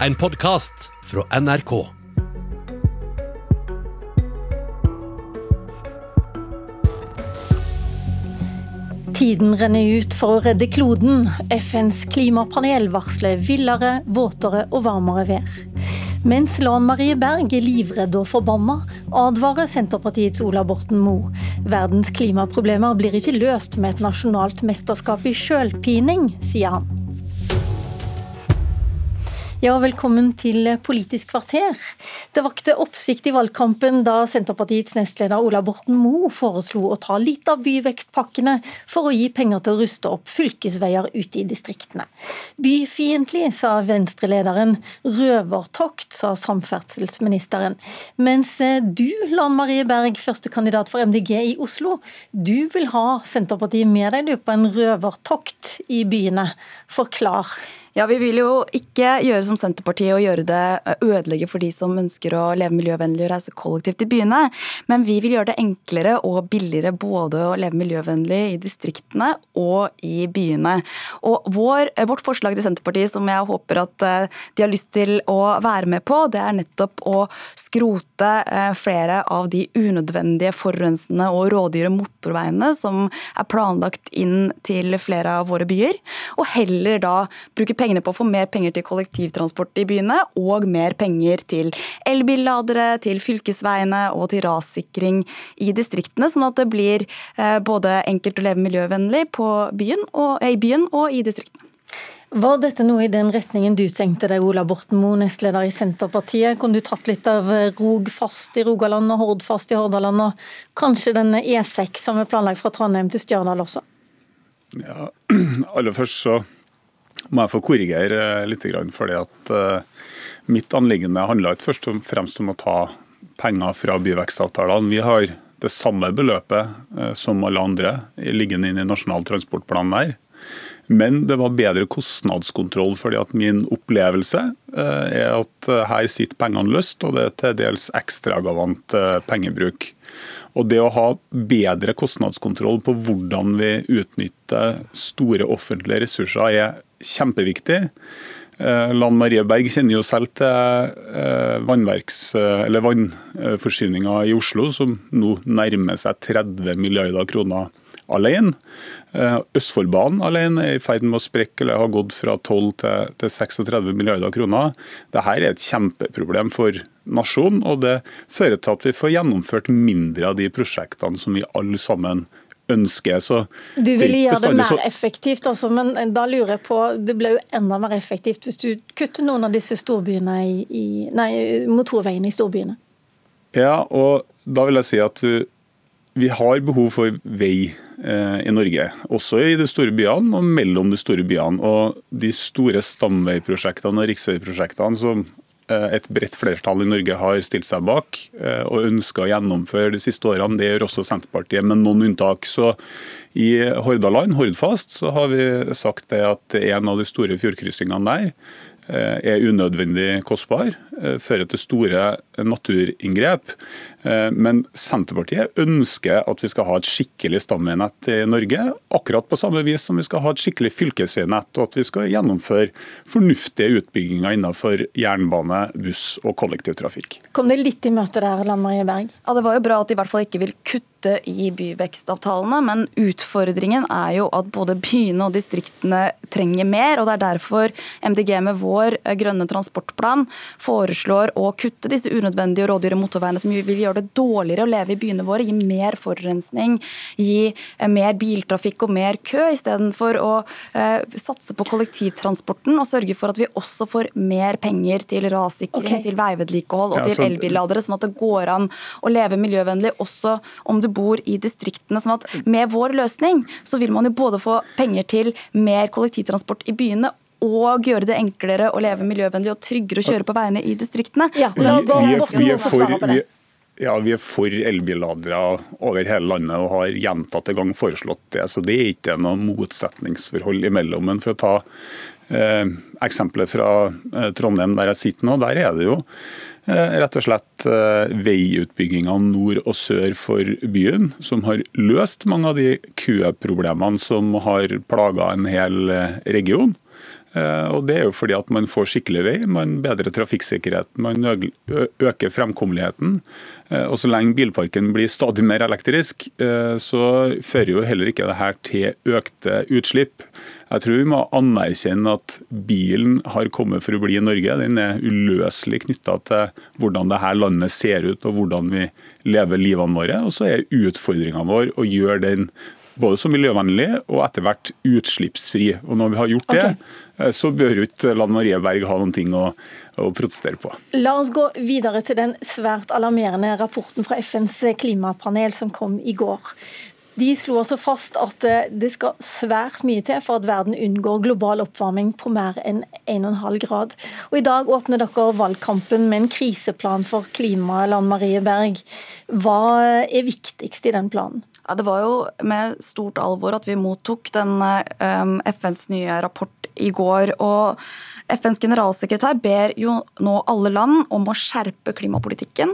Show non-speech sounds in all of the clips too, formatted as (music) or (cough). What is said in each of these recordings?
En podkast fra NRK. Tiden renner ut for å redde kloden. FNs klimapanel varsler villere, våtere og varmere vær. Mens Lan Marie Berg er livredd og forbanna, advarer Senterpartiets Ola Borten Moe. Verdens klimaproblemer blir ikke løst med et nasjonalt mesterskap i sjølpining, sier han. Ja, velkommen til Politisk kvarter. Det vakte oppsikt i valgkampen da Senterpartiets nestleder Ola Borten Moe foreslo å ta litt av byvekstpakkene for å gi penger til å ruste opp fylkesveier ute i distriktene. Byfiendtlig, sa venstrelederen. Røvertokt, sa samferdselsministeren. Mens du, Lan Marie Berg, førstekandidat for MDG i Oslo, du vil ha Senterpartiet med deg på en røvertokt i byene. Forklar. Ja, Vi vil jo ikke gjøre som Senterpartiet og gjøre det ødelegge for de som ønsker å leve miljøvennlig og reise kollektivt i byene. Men vi vil gjøre det enklere og billigere både å leve miljøvennlig i distriktene og i byene. Og vår, Vårt forslag til Senterpartiet, som jeg håper at de har lyst til å være med på, det er nettopp å skrote flere av de unødvendige, forurensende og rådyre motorveiene som er planlagt inn til flere av våre byer, og heller da bruke penger pengene på å få mer penger til kollektivtransport i byene, og mer penger til elbilladere, til fylkesveiene og til rassikring i distriktene, sånn at det blir eh, både enkelt å leve miljøvennlig byen og, i byen og i distriktene. Var dette noe i den retningen du tenkte deg, Ola Borten Moe, nestleder i Senterpartiet? Kunne du tatt litt av Rogfast i Rogaland og Hordfast i Hordaland, og kanskje denne E6 som er planlagt fra Trondheim til Stjørdal også? Ja, (clears throat) aller først så må jeg få korrigere eh, litt. fordi at eh, Mitt anliggende handler ikke først og fremst om å ta penger fra byvekstavtalene. Vi har det samme beløpet eh, som alle andre liggende inn i Nasjonal transportplan der. Men det var bedre kostnadskontroll, fordi at min opplevelse er at her sitter pengene løst, og det er til dels ekstravagant pengebruk. Og Det å ha bedre kostnadskontroll på hvordan vi utnytter store offentlige ressurser er kjempeviktig. Eh, Lan Marie Berg kjenner jo selv til eh, eh, vannforsyninga i Oslo, som nå nærmer seg 30 milliarder kroner alene. Østfoldbanen alene er i ferd med å sprekke eller har gått fra 12 til, til 36 milliarder kroner. Dette er et kjempeproblem for nasjonen, og det fører til at vi får gjennomført mindre av de prosjektene som vi alle sammen ønsker. Så du ville gjøre det mer effektivt, altså, men da lurer jeg på, det blir jo enda mer effektivt hvis du kutter noen av disse storbyene i, nei, motorveiene i storbyene? Ja, og da vil jeg si at vi har behov for vei eh, i Norge. Også i de store byene og mellom de store byene. Og de store stamveiprosjektene og riksveiprosjektene som et bredt flertall i Norge har stilt seg bak eh, og ønska å gjennomføre de siste årene. Det gjør også Senterpartiet, med noen unntak. Så I Hordaland, Hordfast, så har vi sagt det at en av de store fjordkryssingene der eh, er unødvendig kostbar, fører til store naturinngrep. Eh, men Senterpartiet ønsker at vi skal ha et skikkelig stamveinett i Norge, akkurat på samme vis som vi skal ha et skikkelig fylkesveinett, og at vi skal gjennomføre fornuftige utbygginger innenfor jernbane, buss og kollektivtrafikk. Kom det litt i møte der, Lan Marie Berg? Ja, Det var jo bra at de i hvert fall ikke vil kutte i byvekstavtalene, men utfordringen er jo at både byene og distriktene trenger mer. og Det er derfor MDG med vår grønne transportplan foreslår å kutte disse unødvendige og rådyre motorveiene som vil gjøre det dårligere å leve i byene våre, gi mer forurensning, gi eh, mer biltrafikk og mer kø, istedenfor å eh, satse på kollektivtransporten og sørge for at vi også får mer penger til rassikring, okay. til veivedlikehold og ja, til elbilladere, sånn at det går an å leve miljøvennlig også om du bor i distriktene. sånn at Med vår løsning så vil man jo både få penger til mer kollektivtransport i byene og gjøre det enklere å leve miljøvennlig og tryggere å kjøre på veiene i distriktene. Ja, vi, vi, er, vi, er for, vi, ja, Vi er for elbilladere over hele landet og har gjentatte ganger foreslått det. så Det er ikke noe motsetningsforhold imellom. Men for å ta eh, eksempelet fra eh, Trondheim, der jeg sitter nå, der er det jo eh, rett og slett eh, veiutbygginga nord og sør for byen som har løst mange av de køproblemene som har plaga en hel eh, region. Eh, og Det er jo fordi at man får skikkelig vei, man bedrer trafikksikkerheten, man øker fremkommeligheten. Eh, og Så lenge bilparken blir stadig mer elektrisk, eh, så fører jo heller ikke det her til økte utslipp. Jeg tror vi må anerkjenne at bilen har kommet for å bli i Norge. Den er uløselig knytta til hvordan dette landet ser ut og hvordan vi lever livene våre. Og så er utfordringa vår å gjøre den både som miljøvennlig og etter hvert utslippsfri. Og Når vi har gjort det, okay. det, så bør ikke Lan Marie Berg ha noen ting å, å, protestere på. La oss gå videre til den svært alarmerende rapporten fra FNs klimapanel som kom i går. De slo altså fast at eh, det skal svært mye til for at verden unngår global oppvarming på mer enn 1,5 grad. Og I dag åpner dere valgkampen med en kriseplan for klimaet, Lan Marie Berg. Hva er viktigst i den planen? Det var jo med stort alvor at vi mottok den um, FNs nye rapport i går. og FNs generalsekretær ber jo nå alle land om å skjerpe klimapolitikken,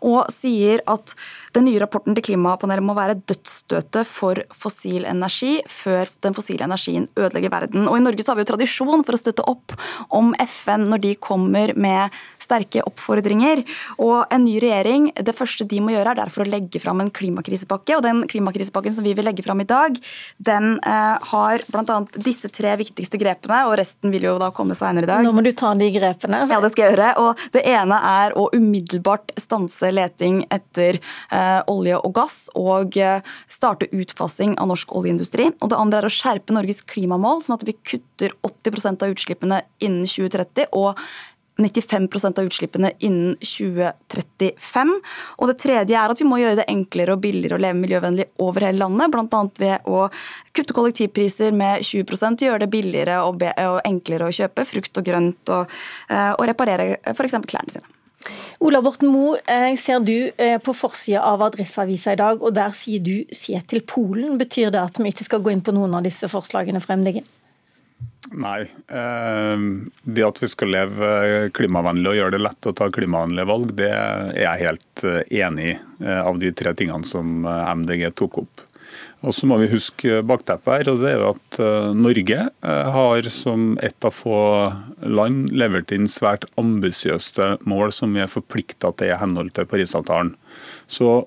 og sier at den nye rapporten til klimapanelet må være dødsstøtet for fossil energi før den fossile energien ødelegger verden. Og I Norge så har vi jo tradisjon for å støtte opp om FN når de kommer med sterke oppfordringer. Og en ny regjering, det første de må gjøre, er derfor å legge fram en klimakrisepakke. Og den klimakrisepakken som vi vil legge fram i dag, den eh, har bl.a. disse tre viktigste grepene, og resten vil jo da komme seinere i dag. Nå må du ta de grepene. Ja, det skal jeg gjøre. Og det ene er å umiddelbart stanse leting etter eh, olje og gass, og eh, starte utfasing av norsk oljeindustri. Og det andre er å skjerpe Norges klimamål, sånn at vi kutter 80% av utslippene innen 2030. og 95% av utslippene innen 2035. Og det tredje er at vi må gjøre det enklere og billigere å leve miljøvennlig over hele landet. Bl.a. ved å kutte kollektivpriser med 20% gjøre det billigere og, enklere å kjøpe frukt og grønt og, eh, og reparere f.eks. klærne sine. Ola Borten Moe, jeg ser du eh, på forsida av Adresseavisa i dag, og der sier du 'se til Polen'. Betyr det at vi ikke skal gå inn på noen av disse forslagene fra MDG? Nei. Eh, det at vi skal leve klimavennlig og gjøre det lett å ta klimavennlige valg, det er jeg helt eh, enig i, eh, av de tre tingene som MDG tok opp. Og så må vi huske bakteppet her, og det er jo at Norge har som ett av få land levert inn svært ambisiøse mål som vi er forplikta til i henhold til Parisavtalen. Så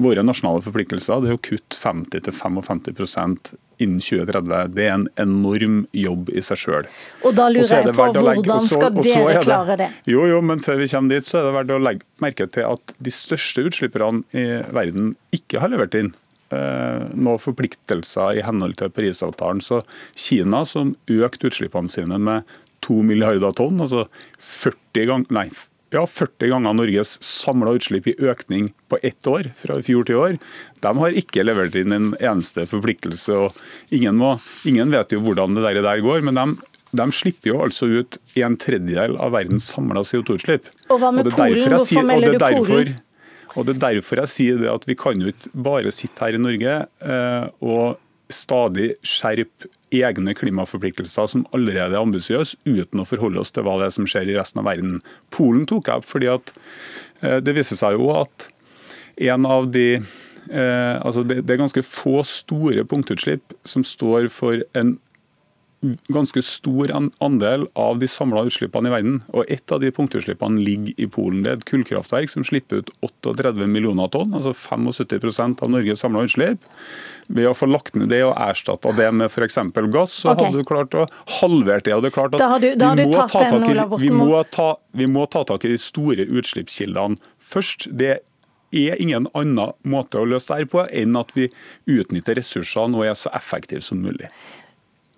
våre nasjonale forpliktelser det er å kutte 50-55 innen 2030. Det er en enorm jobb i seg sjøl. Og da lurer jeg på hvordan skal dere klare det? Jo, jo, men før vi kommer dit, så er det verdt å legge merke til at de største utslipperne i verden ikke har levert inn eh, noen forpliktelser i henhold til Parisavtalen. Så Kina, som økte utslippene sine med 2 milliarder tonn, altså 40 ganger, nei, ja, 40 ganger Norges samla utslipp i økning på ett år, fra i fjor til i år. De har ikke levert inn en eneste forpliktelse. og Ingen, må, ingen vet jo hvordan det der, går, men de, de slipper jo altså ut en tredjedel av verdens samla CO2-utslipp. Og hva med og Polen? Hvorfor melder du Polen? Og Det er derfor jeg sier det at vi kan jo ikke bare sitte her i Norge eh, og stadig skjerpe egne klimaforpliktelser som allerede er ambisiøse, uten å forholde oss til hva det er som skjer i resten av verden. Polen tok jeg opp fordi at eh, det viser seg jo at en av de eh, altså det, det er ganske få store punktutslipp som står for en ganske stor andel av de samla utslippene i verden. Og ett av de punktutslippene ligger i Polen. Det er et kullkraftverk som slipper ut 38 millioner tonn, altså 75% av Norges samla utslipp. Ved å få lagt ned det og erstatta det med f.eks. gass, så okay. hadde du klart å halvere det. og det er klart at du, vi, må ta tak i, vi, må ta, vi må ta tak i de store utslippskildene først. Det er ingen annen måte å løse det her på enn at vi utnytter ressursene og er så effektive som mulig.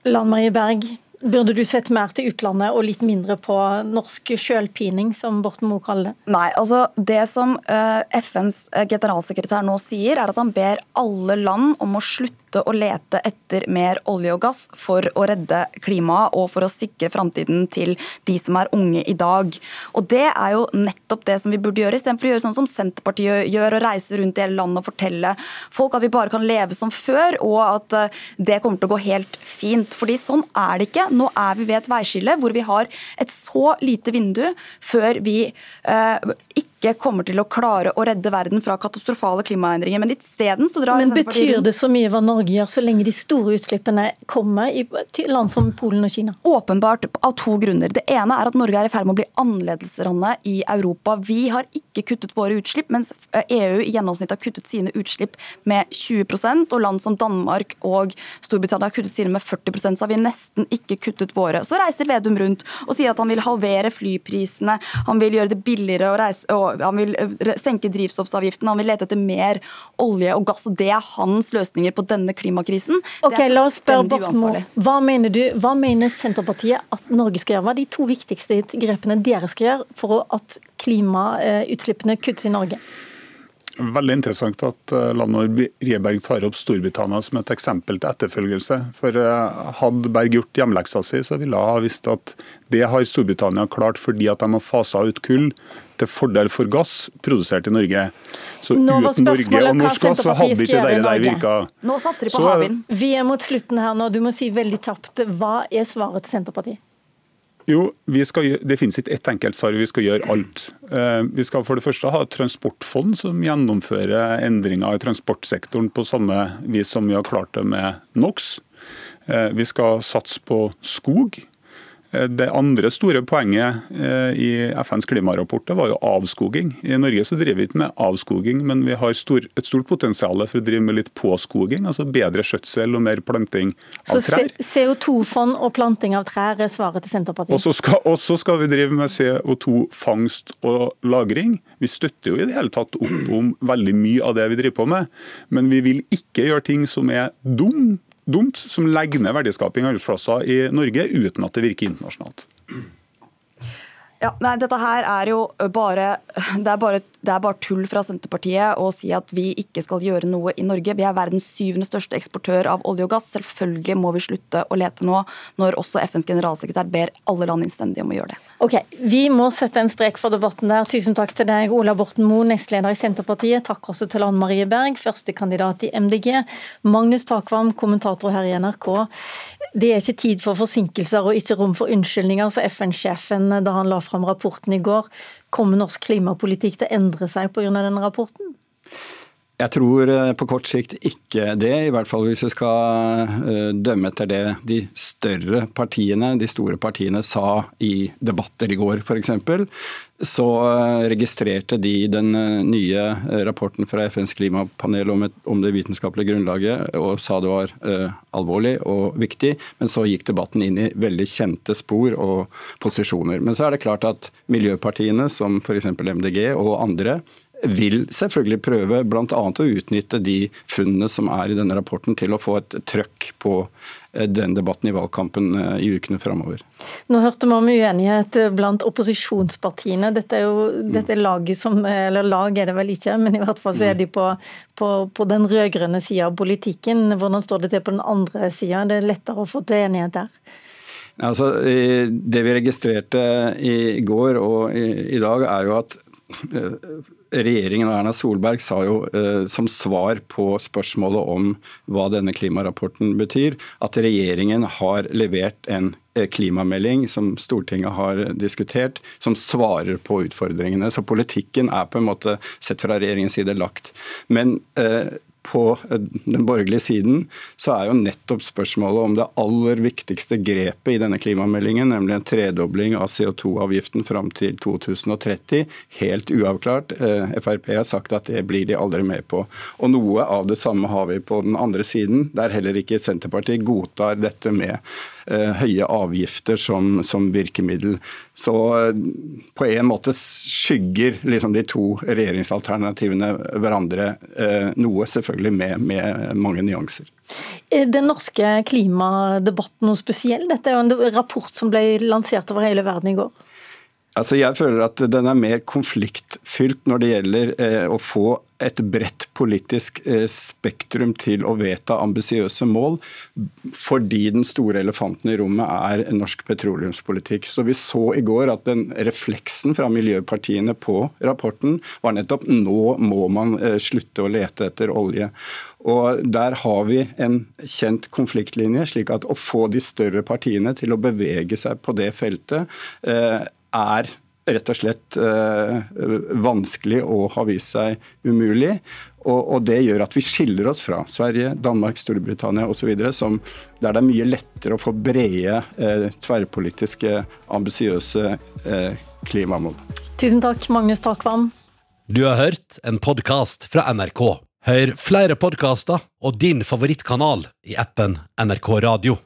Lan Marie Berg, burde du sett mer til utlandet og litt mindre på norsk sjølpining, som Borten Moe kaller det? Nei, altså det som uh, FNs eh, generalsekretær nå sier, er at han ber alle land om å slutte slutte å lete etter mer olje og gass for å redde klimaet og for å sikre framtiden til de som er unge i dag. Og Det er jo nettopp det som vi burde gjøre, istedenfor å gjøre sånn som Senterpartiet gjør, og reise rundt i hele landet og fortelle folk at vi bare kan leve som før, og at eh, det kommer til å gå helt fint. Fordi sånn er det ikke. Nå er vi ved et veiskille hvor vi har et så lite vindu før vi eh, ikke ikke kommer til å klare å redde verden fra katastrofale klimaendringer. Men isteden så drar Men betyr det så mye hva Norge gjør, så lenge de store utslippene kommer i land som Polen og Kina? Åpenbart av to grunner. Det ene er at Norge er i ferd med å bli annerledeslandet i Europa. Vi har ikke kuttet våre utslipp, mens EU i gjennomsnitt har kuttet sine utslipp med 20% og land som Danmark og Storbritannia har kuttet sine med 40% så har vi nesten ikke kuttet våre. Så reiser Vedum rundt og sier at han vil halvere flyprisene, han vil gjøre det billigere å reise, og han vil eh, senke drivstoffavgiften, han vil lete etter mer olje og gass. og Det er hans løsninger på denne klimakrisen. Ok, la oss spørre Bortmo. Hva mener du, hva mener Senterpartiet at Norge skal gjøre? Hva er de to viktigste grepene dere skal gjøre for at klimautslippene kuttes i Norge? Veldig interessant at eh, Lanor Rieberg tar opp Storbritannia som et eksempel til etterfølgelse. For eh, Hadde Berg gjort hjemleksa si, så ville hun ha visst at det har Storbritannia klart fordi at de har fasa ut kull til fordel for gass produsert i Norge. Så uten Norge og norsk gass, så hadde ikke det der virka. Nå satser de på havvind. Vi er mot slutten her nå. Du må si veldig kjapt. Hva er svaret til Senterpartiet? Jo, skal, Det finnes ikke ett enkelt svar, vi skal gjøre alt. Eh, vi skal for det første ha et transportfond som gjennomfører endringer i transportsektoren på samme vis som vi har klart det med NOx. Eh, vi skal satse på skog. Eh, det andre store poenget eh, i FNs klimarapport var jo avskoging. I Norge så driver vi ikke med avskoging, men vi har stor, et stort potensial for å drive med litt påskoging. altså Bedre skjøtsel og mer planting av trær. Så CO2-fond og planting av trær er svaret til Senterpartiet? Og så skal, skal, vi drive med CO2-fangst og -lagring. Vi støtter jo i det hele tatt opp om veldig mye av det vi driver på med, men vi vil ikke gjøre ting som er dumt dumt, som legger ned verdiskaping og arbeidsplasser i Norge uten at det virker internasjonalt. Ja, nei, dette her er jo bare det er bare, det er bare tull fra Senterpartiet å si at vi ikke skal gjøre noe i Norge. Vi er verdens syvende største eksportør av olje og gass. Selvfølgelig må vi slutte å lete nå, når også FNs generalsekretær ber alle land innstendig om å gjøre det. Ok, Vi må sette en strek for debatten der. Tusen takk til deg, Ola Borten Moe, nestleder i Senterpartiet. Takk også til Ann Marie Berg, førstekandidat i MDG. Magnus Takvam, kommentator her i NRK. Det er ikke tid for forsinkelser og ikke rom for unnskyldninger, sa FN-sjefen da han la fram rapporten i går. Kommer norsk klimapolitikk til å endre seg pga. denne rapporten? Jeg tror eh, på kort sikt ikke det, i hvert fall hvis vi skal eh, dømme etter det de større partiene, de store partiene sa i debatter i går f.eks. Så eh, registrerte de den nye rapporten fra FNs klimapanel om, et, om det vitenskapelige grunnlaget og sa det var uh, alvorlig og viktig, men så gikk debatten inn i veldig kjente spor og posisjoner. Men så er det klart at miljøpartiene som f.eks. MDG og andre vil selvfølgelig prøve bl.a. å utnytte de funnene som er i denne rapporten til å få et trøkk på eh, den debatten i valgkampen eh, i ukene framover. Nå hørte vi om uenighet blant opposisjonspartiene. Dette er jo dette er laget som, eller lag er det vel ikke, men i hvert fall så er de på, på, på den rød-grønne sida av politikken. Hvordan står det til på den andre sida? Det er lettere å få til enighet der? Altså, det vi registrerte i går og i dag, er jo at regjeringen og Erna Solberg sa jo eh, som svar på spørsmålet om hva denne klimarapporten betyr, at regjeringen har levert en eh, klimamelding som Stortinget har diskutert, som svarer på utfordringene. Så politikken er på en måte, sett fra regjeringens side, lagt. Men eh, på eh, den borgerlige siden, så er jo nettopp spørsmålet om det aller viktigste grepet i denne klimameldingen, nemlig en tredobling av CO2-avgiften fram til 2030, helt uavklart. Eh, Frp har sagt at det blir de aldri med på. Og Noe av det samme har vi på den andre siden, der heller ikke Senterpartiet godtar dette med høye avgifter som, som, virkemiddel. Så eh, på en måte skygger liksom de to regjeringsalternativene hverandre eh, noe, selvfølgelig med, med mange nyanser. Den norske klimadebatten noe spesiell? Dette er jo en rapport som ble lansert over hele verden i går. Altså jeg føler at den er mer konfliktfylt når det gjelder eh, å få et bredt politisk eh, spektrum til å vedta ambisiøse mål, fordi den store elefanten i rommet er norsk petroleumspolitikk. Så Vi så i går at den refleksen fra miljøpartiene på rapporten var nettopp nå må man eh, slutte å lete etter olje. Og Der har vi en kjent konfliktlinje, slik at å få de større partiene til å bevege seg på det feltet, eh, er rett og slett vanskelig og har vist seg umulig. Og, og, Det gjør at vi skiller oss fra Sverige, Danmark, Storbritannia osv. Der det er mye lettere å få brede, eh, tverrpolitiske, ambisiøse eh, klimamål. Tusen takk, Magnus Takvam. Du har hørt en podkast fra NRK. Hør flere podkaster og din favorittkanal i appen NRK Radio.